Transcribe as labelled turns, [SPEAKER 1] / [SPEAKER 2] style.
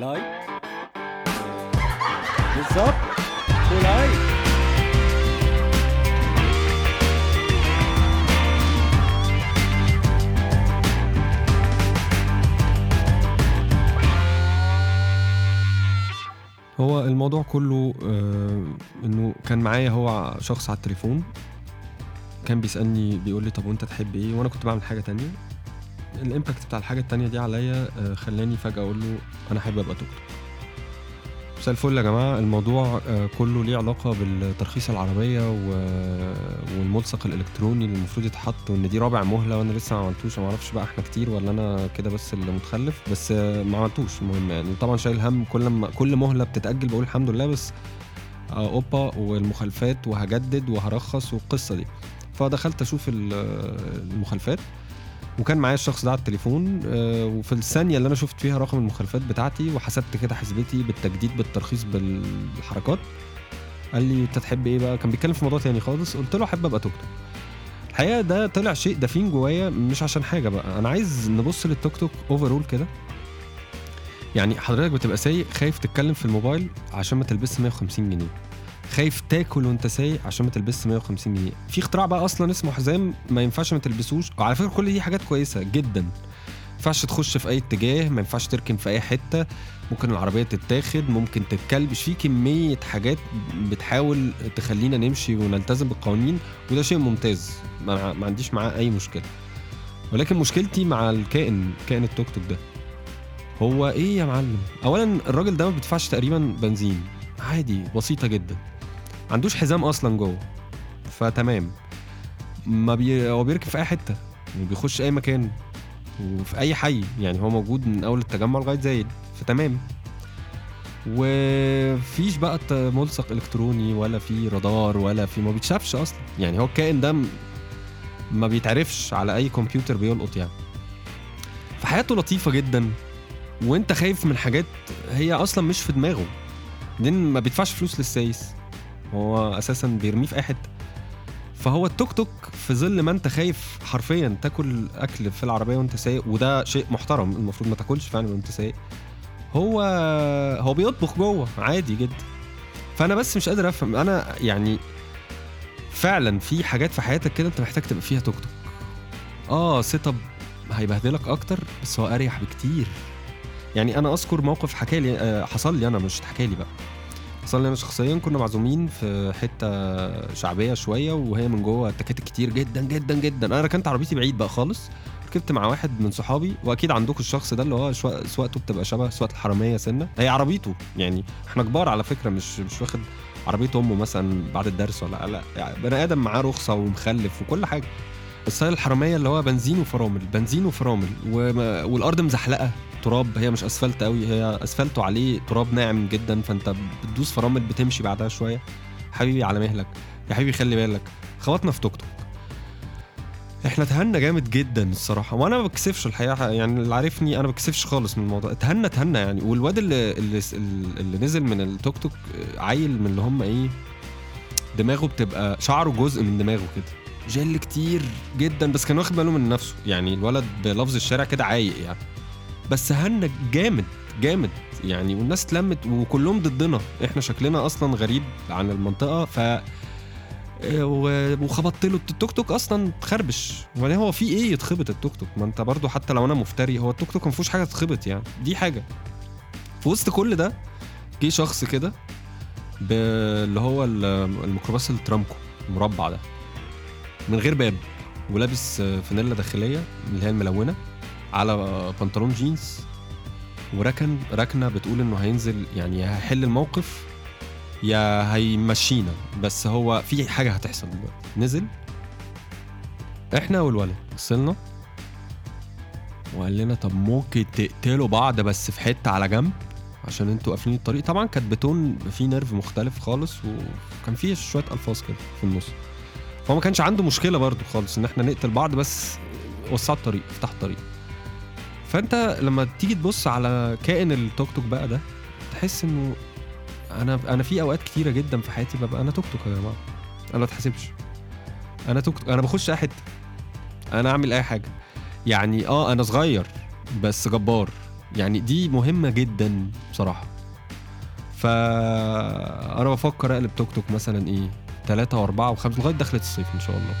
[SPEAKER 1] لايك بالظبط ولايك
[SPEAKER 2] هو الموضوع كله آه إنه كان معايا هو شخص على التليفون. كان بيسألني بيقول لي طب وأنت تحب إيه؟ وأنا كنت بعمل حاجة تانية. الإمباكت بتاع الحاجة التانية دي عليا آه خلاني فجأة أقول له أنا احب أبقى توك مساء الفل يا جماعة. الموضوع آه كله ليه علاقة بالترخيص العربية و- والملصق الإلكتروني اللي المفروض يتحط وإن دي رابع مهلة وأنا لسه ما عملتوش ما أعرفش بقى إحنا كتير ولا أنا كده بس اللي متخلف. بس آه ما عملتوش. المهم يعني طبعا شايل هم كل ما كل مهلة بتتأجل بقول الحمد لله بس آه أوبا والمخالفات وهجدد وهرخص والقصة دي. فدخلت أشوف ال- المخالفات وكان معايا الشخص ده على التليفون آه، وفي الثانية اللي أنا شفت فيها رقم المخالفات بتاعتي وحسبت كده حسبتي بالتجديد بالترخيص بالحركات. قال لي أنت تحب إيه بقى؟ كان بيتكلم في موضوع تاني خالص قلت له أحب أبقى توك توك الحقيقة ده طلع شيء دفين جوايا مش عشان حاجة بقى أنا عايز نبص للتوك توك overall كده. يعني حضرتك بتبقى سايق خايف تتكلم في الموبايل عشان ما تلبسش 150 جنيه. خايف تاكل وانت سايق عشان ما تلبسش 150 جنيه. في اختراع بقى أصلا اسمه حزام ما ينفعش ما تلبسوش. وعلى فكرة كل دي حاجات كويسة جدا. ما ينفعش تخش في أي اتجاه ما ينفعش تركن في أي حتة. ممكن العربية تتاخد ممكن تتكلبش. في كمية حاجات بتحاول تخلينا نمشي ونلتزم بالقوانين وده شيء ممتاز. ما, ما عنديش معاه أي مشكلة. ولكن مشكلتي مع الكائن كائن التوك توك ده. هو إيه يا معلم؟ اولا الراجل ده ما بيدفعش تقريبا بنزين. عادي بسيطة جدا. عندوش حزام أصلا جوه. فتمام. ما بي... هو بيركب في أي حتة. وبيخش أي مكان. وفي أي حي. يعني هو موجود من أول التجمع لغاية زايد. فتمام. وفيش بقى ملصق إلكتروني ولا في رادار ولا في ما بيتشافش أصلا. يعني هو الكائن ده ما بيتعرفش على أي كمبيوتر بيلقط يعني. فحياته لطيفة جدا. وأنت خايف من حاجات هي أصلا مش في دماغه. لأن ما بيدفعش فلوس للسايس. هو أساسا بيرميه في أي حتة. فهو التوك توك في ظل ما أنت خايف حرفيا تاكل أكل في العربية وأنت سايق وده شيء محترم المفروض ما تاكلش فعلا وأنت سايق. هو هو بيطبخ جوه عادي جدا. فأنا بس مش قادر أفهم أنا يعني فعلا في حاجات في حياتك كده أنت محتاج تبقى فيها توك توك. آه set up هيبهدلك أكتر بس هو أريح بكتير. يعني أنا أذكر موقف حكى لي آه، حصل لي أنا مش اتحكى لي بقى. حصل لي أنا شخصيا كنا معزومين في حتة شعبية شوية وهي من جوه تكاتك كتير جدا جدا جدا. أنا ركنت عربيتي بعيد بقى خالص. ركبت مع واحد من صحابي وأكيد عندكم الشخص ده اللي هو سواقته بتبقى شبه سواقة الحرامية سنة. هي عربيته يعني إحنا كبار على فكرة مش مش واخد عربية أمه مثلا بعد الدرس ولا لأ. يعني بني آدم معاه رخصة ومخلف وكل حاجة. ال style الحرامية اللي هو بنزين وفرامل بنزين وفرامل والأرض مزحلقة. تراب هي مش أسفلت قوي هي اسفلت وعليه تراب ناعم جدا فأنت بتدوس فرامل بتمشي بعدها شوية. حبيبي على مهلك يا حبيبي خلي بالك خبطنا في توك توك. إحنا اتهنا جامد جدا الصراحة وأنا ما بكسفش الحقيقة يعني اللي عارفني أنا ما بكسفش خالص من الموضوع اتهنا اتهنا يعني. والواد اللي اللي, اللي نزل من التوك توك عيل من اللي هم إيه دماغه بتبقى شعره جزء من دماغه كده. جل كتير جدا بس كان واخد باله من نفسه. يعني الولد بلفظ الشارع كده عايق يعني. بس هنا جامد جامد. يعني والناس اتلمت وكلهم ضدنا. إحنا شكلنا أصلا غريب عن المنطقة ف و- وخبطت له. التوك توك أصلا اتخربش وبعدين هو في إيه يتخبط التوك توك؟ ما أنت برضو حتى لو أنا مفتري هو التوك توك ما فيهوش حاجة تتخبط يعني. دي حاجة. في وسط كل ده جه شخص كده اللي هو ال- الميكروباص الترامكو المربع ده. من غير باب. ولابس فانيلا داخلية اللي هي الملونة. على بنطلون جينز. وركن ركنة بتقول إنه هينزل يعني هيحل الموقف يا هيمشينا. بس هو في حاجة هتحصل دلوقتي. نزل. إحنا والولد. وصلنا. وقال لنا طب ممكن تقتلوا بعض بس في حتة على جنب؟ عشان أنتوا قافلين الطريق. طبعا كانت ب tone في nerve مختلف خالص وكان فيه شوية ألفاظ كده في النص. فهو ما كانش عنده مشكلة برضو خالص إن إحنا نقتل بعض بس وسعوا الطريق افتحوا الطريق. فانت لما تيجي تبص على كائن التوك توك بقى ده تحس إنه أنا أنا في أوقات كتيرة جدا في حياتي ببقى أنا توك توك يا جماعة. أنا ما اتحاسبش. أنا توك توك أنا بخش أي حتة. أنا أعمل أي حاجة. يعني آه أنا صغير بس جبار. يعني دي مهمة جدا بصراحة. فا أنا بفكر أقلب توك توك مثلا إيه ثلاثة وأربعة وخمسة لغاية دخلة الصيف إن شاء الله.